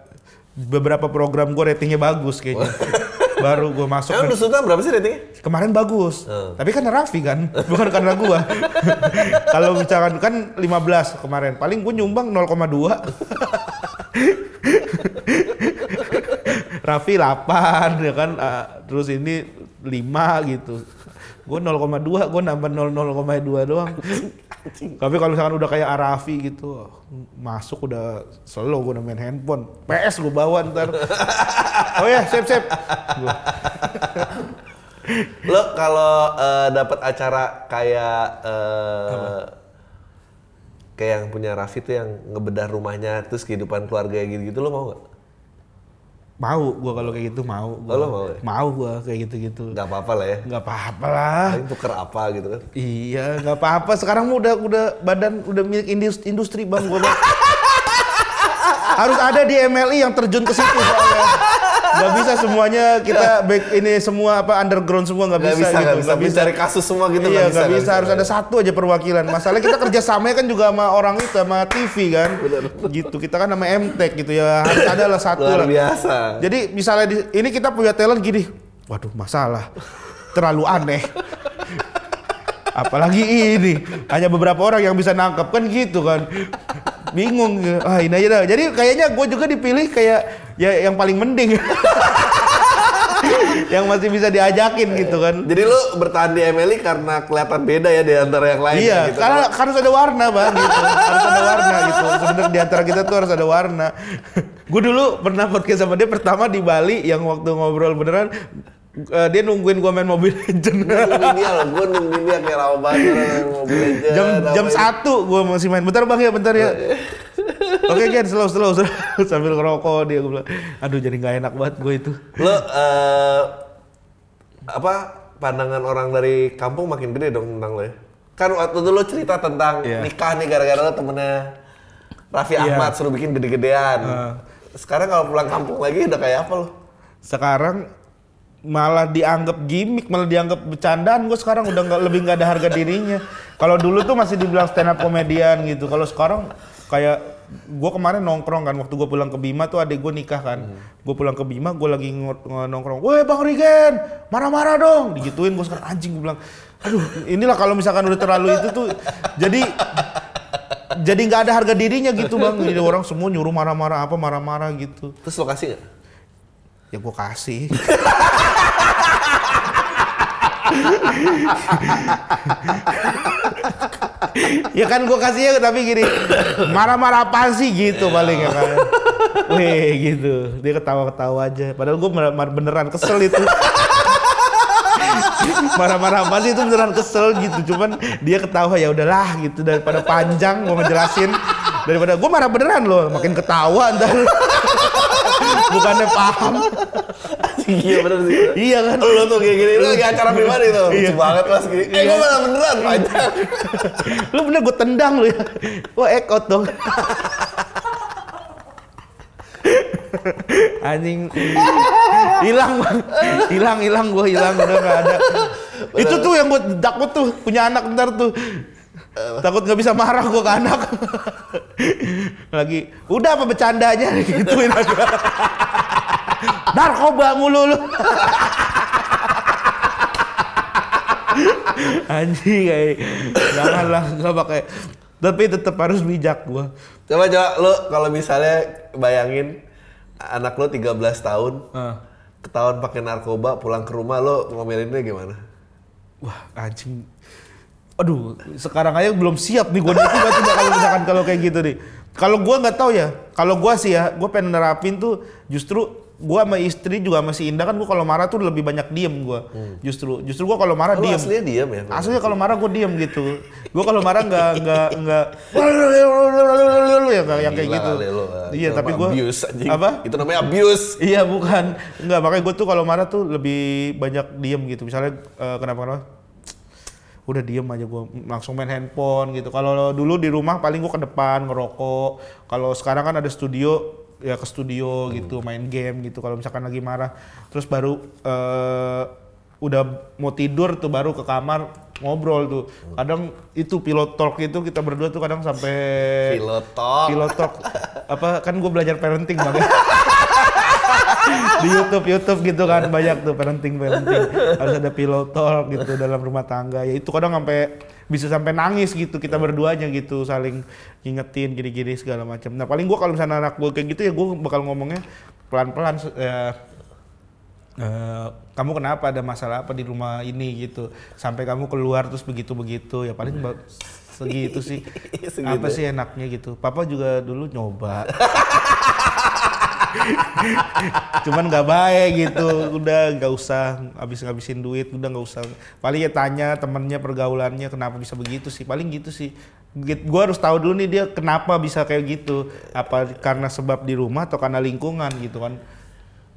beberapa program gue ratingnya bagus kayaknya. Baru gue masuk. Emang Dusutan berapa sih ratingnya? Kemarin bagus. Tapi kan Raffi kan, bukan karena gua. Kalau misalkan kan 15 kemarin, paling gue nyumbang 0,2. Raffi 8 ya kan, ah, terus ini 5 gitu. Gue 0,2, gue nambah 0 0,2 doang. Tapi kalau misalkan udah kayak Arafi gitu, masuk udah slow gue main handphone. PS gue bawa ntar. Oh ya, sip sip. Gua- Lo kalau eh, dapat acara kayak eh, kayak yang punya Raffi tuh yang ngebedah rumahnya terus kehidupan keluarga gitu-gitu lo mau nggak? Mau gua kalau kayak gitu mau. Gua. Oh, lo mau ya? Mau gua kayak gitu-gitu. Nggak apa-apa lah ya. Nggak apa-apa lah. Paling tuker apa gitu kan? Iya, nggak apa-apa. Sekarang mah udah udah badan udah milik industri, industri bang gua. Harus ada di MLI yang terjun ke situ soalnya. Gak bisa semuanya kita back ini semua apa underground semua nggak Nggak bisa, bisa, gitu. nggak bisa. Mencari kasus semua gitu Iya nggak bisa. nggak bisa, harus ada satu aja perwakilan. Masalahnya kita kerja sama kan juga sama orang itu sama TV kan, gitu. Kita kan sama MTech gitu ya harus ada lah satu Luar lah. biasa. Jadi misalnya di, ini kita punya talent gini, waduh masalah, terlalu aneh. Apalagi ini, hanya beberapa orang yang bisa nangkep kan gitu kan. Bingung, ah ini aja dah. Jadi kayaknya gue juga dipilih kayak ya yang paling mending. yang masih bisa diajakin gitu kan. Jadi lu bertahan di MLI karena kelihatan beda ya di antara yang lain Iya, gitu. karena harus ada warna bang, gitu. harus ada warna gitu. Sebenarnya di antara kita tuh harus ada warna. Gue dulu pernah podcast sama dia pertama di Bali yang waktu ngobrol beneran eh, dia nungguin gua main Mobile Legend. nungguin dia loh, gue nungguin dia kayak lama banget orang mobil Legend, jam jam satu gua masih main. Bentar bang ya, bentar ya. Oke Gen, slow, slow, slow. Sambil ngerokok dia gue bilang, aduh jadi nggak enak banget gue itu. Lo eh, apa pandangan orang dari kampung makin gede dong tentang lo ya? Kan waktu itu lo cerita tentang Iya. nikah nih gara-gara lo temennya Raffi Iya. Ahmad suruh bikin gede-gedean. Heeh. Sekarang kalau pulang kampung lagi udah kayak apa lo? Sekarang malah dianggap gimmick, malah dianggap bercandaan. Gue sekarang udah nggak lebih nggak ada harga dirinya. Kalau dulu tuh masih dibilang stand up komedian gitu. Kalau sekarang kayak gue kemarin nongkrong kan waktu gue pulang ke Bima tuh adik gue nikah kan. Gue pulang ke Bima gue lagi nongkrong. Woi bang Rigen, marah-marah dong. Digituin gue sekarang anjing gue bilang. Aduh inilah kalau misalkan udah terlalu itu tuh jadi jadi nggak ada harga dirinya gitu bang. Jadi orang semua nyuruh marah-marah apa marah-marah gitu. Terus lo kasih? Ya gue kasih. ya kan gue kasih ya tapi gini marah-marah apa sih? Gitu paling ya kan Weh gitu. Dia ketawa-ketawa aja. Padahal gue beneran kesel itu. Marah-marah apa sih? Itu beneran kesel gitu. Cuman dia ketawa ya udahlah gitu. Daripada panjang gue ngejelasin. Daripada gue marah beneran loh makin ketawa ntar bukannya paham iya bener sih. iya kan Lo tuh kayak gini, lo lagi acara pribadi tuh. Iya. Banget mas gini. Eh gue malah beneran panjang. lu bener gue tendang lu ya wah ekot dong anjing hilang hilang hilang gue hilang udah nggak ada itu tuh yang gue takut tuh punya anak ntar tuh takut nggak bisa marah gue ke anak. Lagi udah apa bercandanya? Gituin aja narkoba mulu lu. Anjing kayak janganlah nggak pakai. Tapi tetap harus bijak gua. Coba coba lo kalau misalnya bayangin anak lo 13 tahun ketahuan pakai narkoba pulang ke rumah lo ngomelinnya gimana? wah anjing aduh sekarang aja belum siap nih gua itu berarti kalau misalkan kalau kayak gitu nih kalau gua nggak tahu ya kalau gua sih ya gua pengen nerapin tuh justru gua sama istri juga masih indah kan gua kalau marah tuh lebih banyak diem gua justru justru gua kalau marah Lo diem aslinya diam ya? Aslinya kalau marah gue diem gitu. Gue kalau marah nggak nggak nggak ya yang kayak gitu. ah. Iya tapi gue apa? Itu namanya abuse. Iya bukan. Enggak makanya gue tuh kalau marah tuh lebih banyak diem gitu. Misalnya eh, kenapa kenapa? Udah diem aja gue langsung main handphone gitu. Kalau dulu di rumah paling gue ke depan ngerokok. Kalau sekarang kan ada studio ya ke studio gitu main game gitu. Kalau misalkan lagi marah terus baru eh, udah mau tidur tuh baru ke kamar ngobrol tuh. Kadang itu pilot talk itu kita berdua tuh kadang sampai Pilotok. pilot talk. Apa kan gue belajar parenting bang. ya. di YouTube YouTube gitu kan banyak tuh parenting parenting. Harus ada pilot talk gitu dalam rumah tangga. Ya itu kadang sampai bisa sampai nangis gitu kita berduanya gitu saling ngingetin gini-gini segala macam. Nah paling gue kalau misalnya anak gue kayak gitu ya gue bakal ngomongnya pelan-pelan ya eh, kamu kenapa ada masalah apa di rumah ini? gitu. Sampai kamu keluar terus begitu begitu ya paling segitu sih. Segitu. Apa sih enaknya gitu? Papa juga dulu nyoba cuman nggak baik gitu udah nggak usah habis ngabisin duit udah nggak usah paling ya tanya temennya pergaulannya kenapa bisa begitu sih paling gitu sih gue harus tahu dulu nih dia kenapa bisa kayak gitu apa karena sebab di rumah atau karena lingkungan gitu kan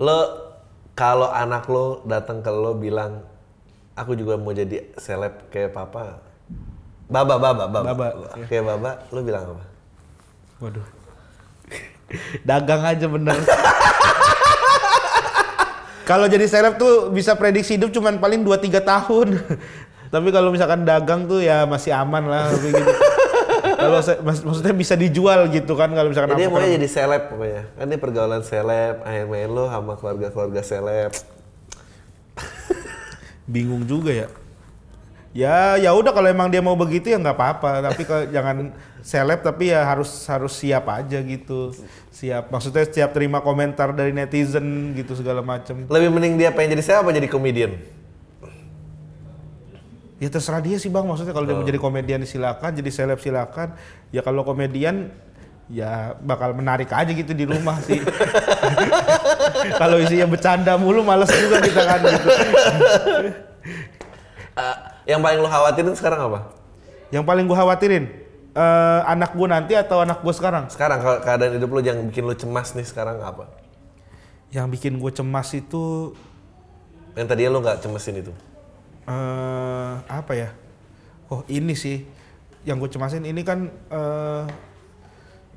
Lo kalau anak lo datang ke lo bilang aku juga mau jadi seleb kayak papa. Baba, baba, baba. Baba, Kayak baba, lo bilang apa? Waduh. Dagang aja bener. kalau jadi seleb tuh bisa prediksi hidup cuman paling 2-3 tahun. Tapi kalau misalkan dagang tuh ya masih aman lah gitu. kalau mak- maksudnya bisa dijual gitu kan kalau misalkan Jadi maunya jadi seleb pokoknya. Kan ini pergaulan seleb, main-main lo sama keluarga-keluarga seleb. bingung juga ya. Ya ya udah kalau emang dia mau begitu ya nggak apa-apa tapi kalau jangan seleb tapi ya harus harus siap aja gitu. Siap maksudnya siap terima komentar dari netizen gitu segala macam. Lebih mending dia pengen jadi seleb apa jadi komedian? Ya terserah dia sih bang, maksudnya kalau dia mau jadi komedian silakan, jadi seleb silakan. Ya kalau komedian ya bakal menarik aja gitu di rumah sih. kalau isinya bercanda mulu males juga kita kan gitu. Eh, yang paling lo khawatirin sekarang apa? Yang paling gua khawatirin eh, anak gua nanti atau anak gua sekarang? Sekarang kalau keadaan hidup lo yang bikin lo cemas nih sekarang apa? Yang bikin gue cemas itu Yang tadi lo nggak cemesin itu. eh apa ya? Oh ini sih yang gue cemasin ini kan eh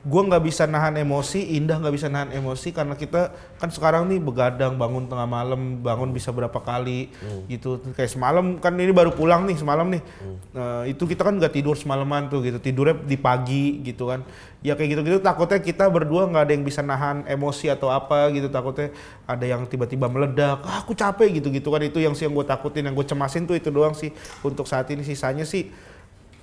gue nggak bisa nahan emosi, Indah nggak bisa nahan emosi karena kita kan sekarang nih begadang bangun tengah malam, bangun bisa berapa kali gitu. Kayak semalam kan ini baru pulang nih semalam nih, Eh, itu kita kan nggak tidur semalaman tuh gitu, tidurnya di pagi gitu kan. Ya kayak gitu-gitu takutnya kita berdua nggak ada yang bisa nahan emosi atau apa gitu takutnya ada yang tiba-tiba meledak, ah, aku capek gitu-gitu kan. Itu yang sih yang gue takutin, yang gue cemasin tuh itu doang sih. Untuk saat ini sisanya sih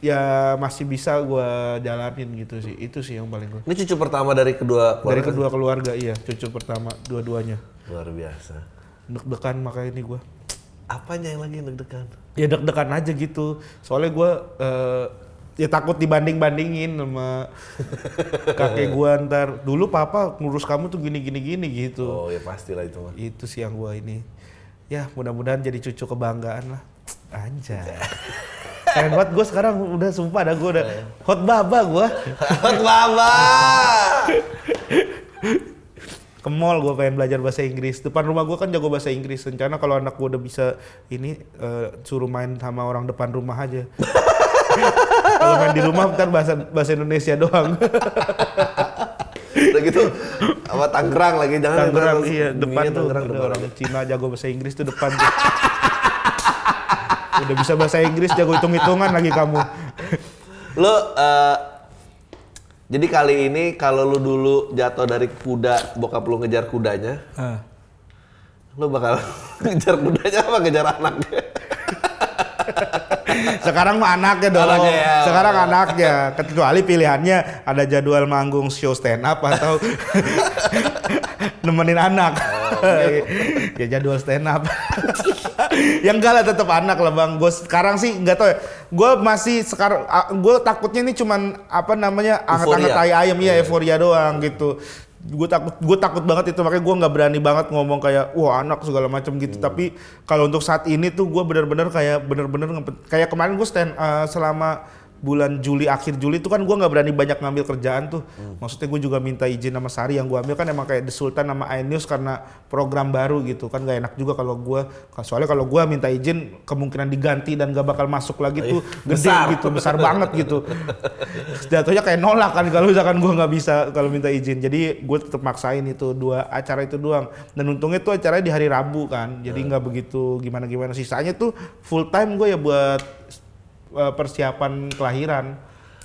ya masih bisa gue jalanin gitu sih. Itu sih yang paling gue Ini cucu pertama dari kedua dari keluarga? kedua keluarga iya. Cucu pertama dua-duanya. Luar biasa. deg-degan makanya ini gue Apanya yang lagi deg-degan? ya deg-degan aja gitu. Soalnya gue eh, ya takut dibanding-bandingin sama kakek gue ntar. Dulu papa ngurus kamu tuh gini gini gini gitu. Oh ya pastilah itu mah. itu sih yang gue ini. Ya mudah-mudahan jadi cucu kebanggaan lah. Anjay keren banget gue sekarang udah sumpah dah gue udah hot baba gue Hot baba. ke mall gue pengen belajar bahasa Inggris. Depan rumah gue kan jago bahasa Inggris rencana kalau anak gue udah bisa ini eh, suruh main sama orang depan rumah aja. Kalau main di rumah ntar bahasa bahasa Indonesia doang. Udah gitu apa Tangerang lagi jangan Tangerang iya depan tuh Tangerang ada depan. orang Cina jago bahasa Inggris tuh depan tuh udah bisa bahasa Inggris jago hitung-hitungan lagi kamu Lo eh, jadi kali ini kalau lu dulu jatuh dari kuda, bokap lu ngejar kudanya, lu bakal ngejar kudanya apa ngejar anaknya? Sekarang mah anaknya dong. Anaknya ya. Sekarang anaknya. Kecuali pilihannya ada jadwal manggung show stand up atau nemenin anak. ya jadwal stand up. yang enggak lah tetap anak lah bang. Gue sekarang sih nggak tahu ya. Gue masih sekarang, gue takutnya ini cuman apa namanya anget-anget tai ayam ya euforia doang gitu. Gue takut, gue takut banget itu makanya gue nggak berani banget ngomong kayak wah anak segala macam gitu. Tapi kalau untuk saat ini tuh gue bener-bener kayak bener-bener ngepet- kayak kemarin gue stand eh, selama bulan Juli akhir Juli itu kan gue nggak berani banyak ngambil kerjaan tuh. Maksudnya gue juga minta izin sama Sari yang gue ambil kan emang kayak The Sultan sama iNews karena program baru gitu kan gak enak juga kalau gue soalnya kalau gue minta izin kemungkinan diganti dan gak bakal masuk lagi tuh gede Besar. gitu besar banget gitu. Jatuhnya kayak nolak kan kalau misalkan gue nggak bisa kalau minta izin. Jadi gue tetap maksain itu dua acara itu doang. Dan untungnya tuh acaranya di hari Rabu kan. Jadi nggak begitu gimana gimana. Sisanya tuh full time gue ya buat eh, persiapan kelahiran.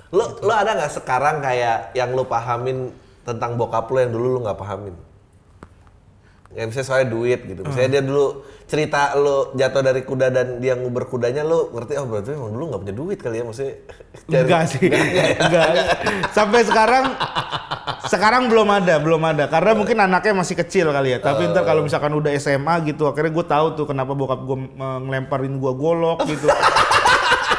Lo lo ada nggak sekarang kayak yang lo pahamin tentang bokap lo yang dulu lo nggak pahamin? Ya misalnya soalnya duit gitu. Misalnya dia dulu cerita lo jatuh dari kuda dan dia nguber kudanya lo ngerti oh berarti emang dulu nggak punya duit kali ya maksudnya. cari- Enggak sih. Enggak. Sampai sekarang sekarang belum ada, belum ada. Karena mungkin anaknya masih kecil kali ya. Tapi ntar kalau misalkan udah SMA gitu, akhirnya gue tahu tuh kenapa bokap gue ngelemparin gue golok gitu.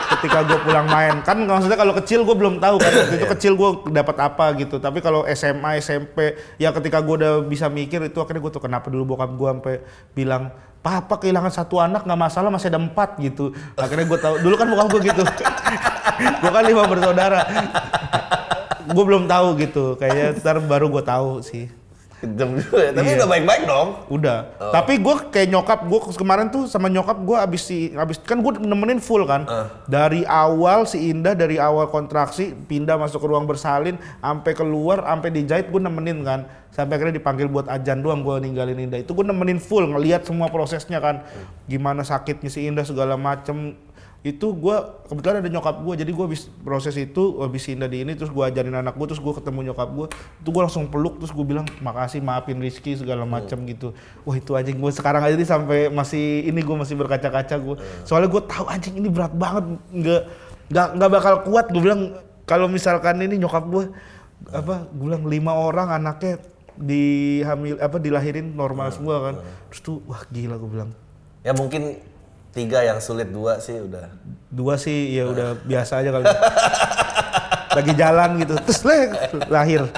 Ketika gue pulang main, kan maksudnya kalau kecil gue belum tahu kan. Waktu itu kecil gue dapat apa gitu. Tapi kalau SMA, SMP, ya ketika gue udah bisa mikir itu akhirnya gue tuh kenapa dulu bokap gue sampai bilang Papa kehilangan satu anak nggak masalah masih ada empat gitu. Akhirnya gue tahu dulu kan bokap gue gitu. gue kan lima bersaudara. gue belum tahu gitu. Kayaknya ntar baru gue tahu sih. Kejam juga ya. Tapi Iya. udah baik-baik dong. Udah. Tapi gue kayak nyokap gue kemarin tuh sama nyokap gue abis si abis kan gue nemenin full kan. Dari awal si Indah dari awal kontraksi pindah masuk ke ruang bersalin sampai keluar sampai dijahit gue nemenin kan. Sampai akhirnya dipanggil buat ajan doang gue ninggalin Indah. Itu gue nemenin full ngelihat semua prosesnya kan. Gimana sakitnya si Indah segala macem itu gue kebetulan ada nyokap gue jadi gue proses itu habis Indah di ini terus gue ajarin anak gue terus gue ketemu nyokap gue itu gue langsung peluk terus gue bilang makasih maafin Rizky segala macam gitu. Wah itu anjing. Gue sekarang aja nih sampai masih ini gue masih berkaca-kaca gue soalnya gue tahu anjing ini berat banget. Nggak nggak nggak bakal kuat. Gue bilang kalau misalkan ini nyokap gue apa gue bilang lima orang anaknya dihamil apa dilahirin normal semua kan. terus tuh wah gila gue bilang. Ya mungkin tiga yang sulit dua sih udah. dua sih ya udah biasa aja kali. Lagi jalan gitu terus leh, lahir.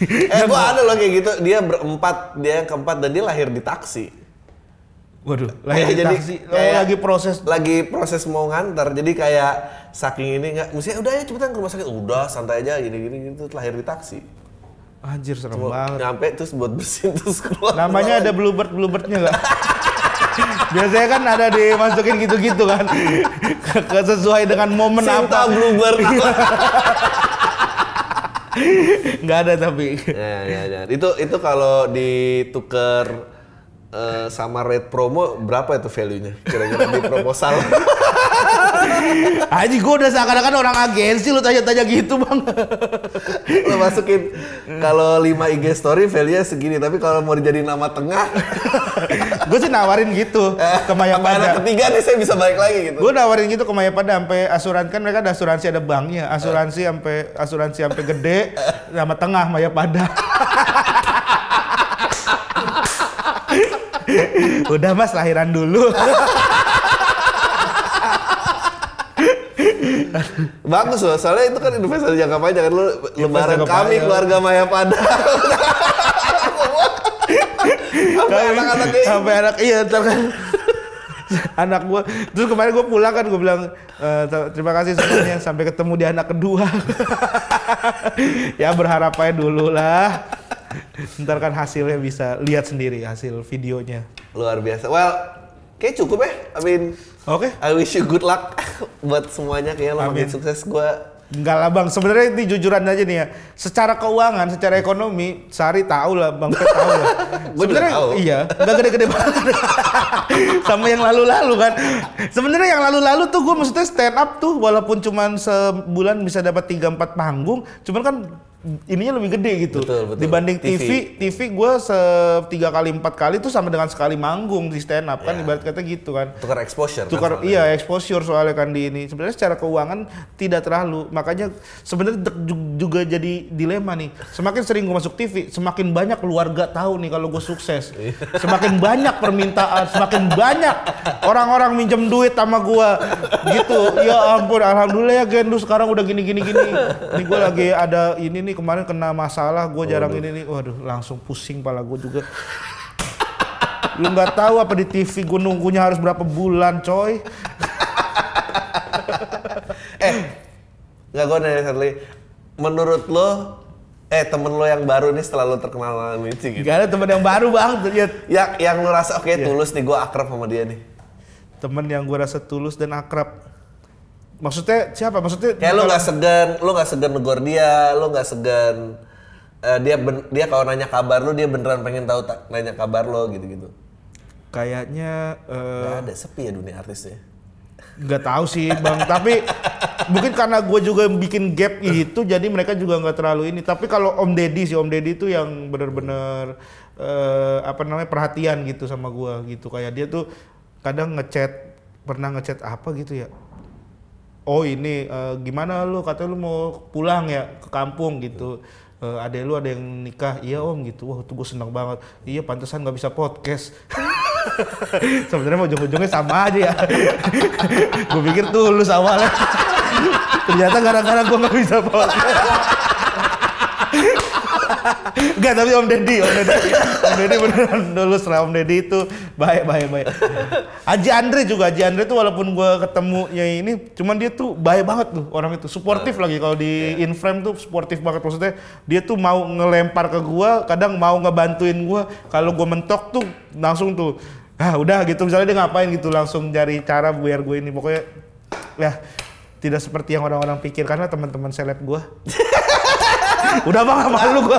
Eh gua ada loh kayak gitu. Dia berempat, dia yang keempat dan dia lahir di taksi. waduh lahir di Jadi taksi. Oh, kayak- lagi proses. lagi proses mau ngantar jadi kayak saking ini nggak mestinya udah ya cepetan ke rumah sakit. Udah santai aja gini gini gitu lahir di taksi. Anjir serem Mau banget. nyampe terus buat bersihin terus keluar. Namanya ada bluebird bluebirdnya nggak biasanya kan ada dimasukin gitu-gitu kan. Sesuai dengan momen Cinta apa. bluebird. Nggak ada tapi. Ya, ya, ya. itu itu kalau ditukar eh, sama rate promo berapa itu value-nya? Kira-kira di proposal Aji gue udah seakan-akan orang agensi lu tanya-tanya gitu bang. Lo masukin kalau 5 IG story value-nya segini tapi kalau mau dijadiin nama tengah. Gue sih nawarin gitu ke Maya sampai anak Pada ketiga nih saya bisa balik lagi gitu. Gue nawarin gitu ke Maya Pada sampai asuransi kan mereka ada asuransi ada banknya, asuransi sampai asuransi sampai gede sama tengah Maya Pada. Udah Mas lahiran dulu. Bagus loh, soalnya itu kan investasi jangka panjang kan lu lebaran kami panjang. keluarga Maya Pada. Sampai anak-anaknya sampai anak iya ntar kan anak gua terus kemarin gua pulang kan gua bilang "Eh, ter- terima kasih semuanya sampai ketemu di anak kedua ya berharap aja dulu lah ntar kan hasilnya bisa lihat sendiri hasil videonya luar biasa. Well, kayak cukup ya. I mean, oke I wish you good luck buat semuanya kayaknya lo makin sukses gua. Enggak lah bang, sebenarnya ini jujuran aja nih ya. Secara keuangan, secara ekonomi, Sari tahu lah, bang Pet tahu lah. Sebenarnya iya, nggak gede-gede banget. Sama yang lalu-lalu kan. Sebenarnya yang lalu-lalu tuh gue maksudnya stand up tuh, walaupun cuman sebulan bisa dapat 3-4 panggung, cuman kan ininya lebih gede gitu. Betul, betul. Dibanding TV. TV, TV gue se tiga kali empat kali tuh sama dengan sekali manggung di stand up kan, Iya. ibarat kata gitu kan Tukar exposure. kan tukar soalnya. iya exposure soalnya kan di ini sebenarnya secara keuangan tidak terlalu makanya sebenarnya juga jadi dilema nih semakin sering gue masuk TV semakin banyak keluarga tahu nih kalau gue sukses semakin banyak permintaan semakin banyak orang-orang minjem duit sama gue gitu ya ampun alhamdulillah ya Gen lu sekarang udah gini gini gini ini gue lagi ada ini nih kemarin kena masalah gue jarang ini nih waduh langsung pusing pala gue juga lu nggak tahu apa di TV gue nunggunya harus berapa bulan coy Nggak gue nanya satu lagi. Menurut lo, eh temen lo yang baru nih setelah lo terkenal sama Michi gitu. Gak ada teman yang baru bang, ternyata. Yang yang lo rasa oke Iya. tulus nih gue akrab sama dia nih. Temen yang gue rasa tulus dan akrab. Maksudnya siapa? Maksudnya Kayak lo nggak segan, lo nggak segan negor dia, lo nggak segan eh, dia ben- dia kalau nanya kabar lo dia beneran pengen tahu ta- nanya kabar lo gitu-gitu. kayaknya eh, Gak ada sepi ya dunia artisnya. nggak tahu sih bang. Tapi mungkin karena gue juga bikin gap itu, jadi mereka juga nggak terlalu ini. Tapi kalau Om Deddy sih, Om Deddy itu yang bener-bener eh, apa namanya perhatian gitu sama gue gitu. Kayak dia tuh kadang ngechat, pernah ngechat apa gitu ya. Oh ini eh, gimana lu? Katanya lu mau pulang ya ke kampung gitu. Eh adek lu ada yang nikah? Iya om gitu. Wah tuh gue seneng banget. Iya pantesan nggak bisa podcast. Sebenarnya mau ujung-ujungnya sama aja ya. Gue pikir tulus awalnya. Ternyata gara-gara gue nggak bisa podcast Enggak, tapi Om Deddy, Om Deddy, Om Deddy beneran dulu setelah Om Deddy itu baik, baik, baik. Haji Andre juga, Haji Andre tuh walaupun gue ketemunya ini, cuman dia tuh baik banget tuh orang itu, suportif lagi kalau di in frame tuh suportif banget. Maksudnya dia tuh mau ngelempar ke gue, kadang mau ngebantuin gue, kalau gue mentok tuh langsung tuh, ah udah gitu. Misalnya dia ngapain gitu langsung cari cara biar gue ini. Pokoknya ya tidak seperti yang orang-orang pikir. Karena teman-teman seleb gue udah bang. Malu gue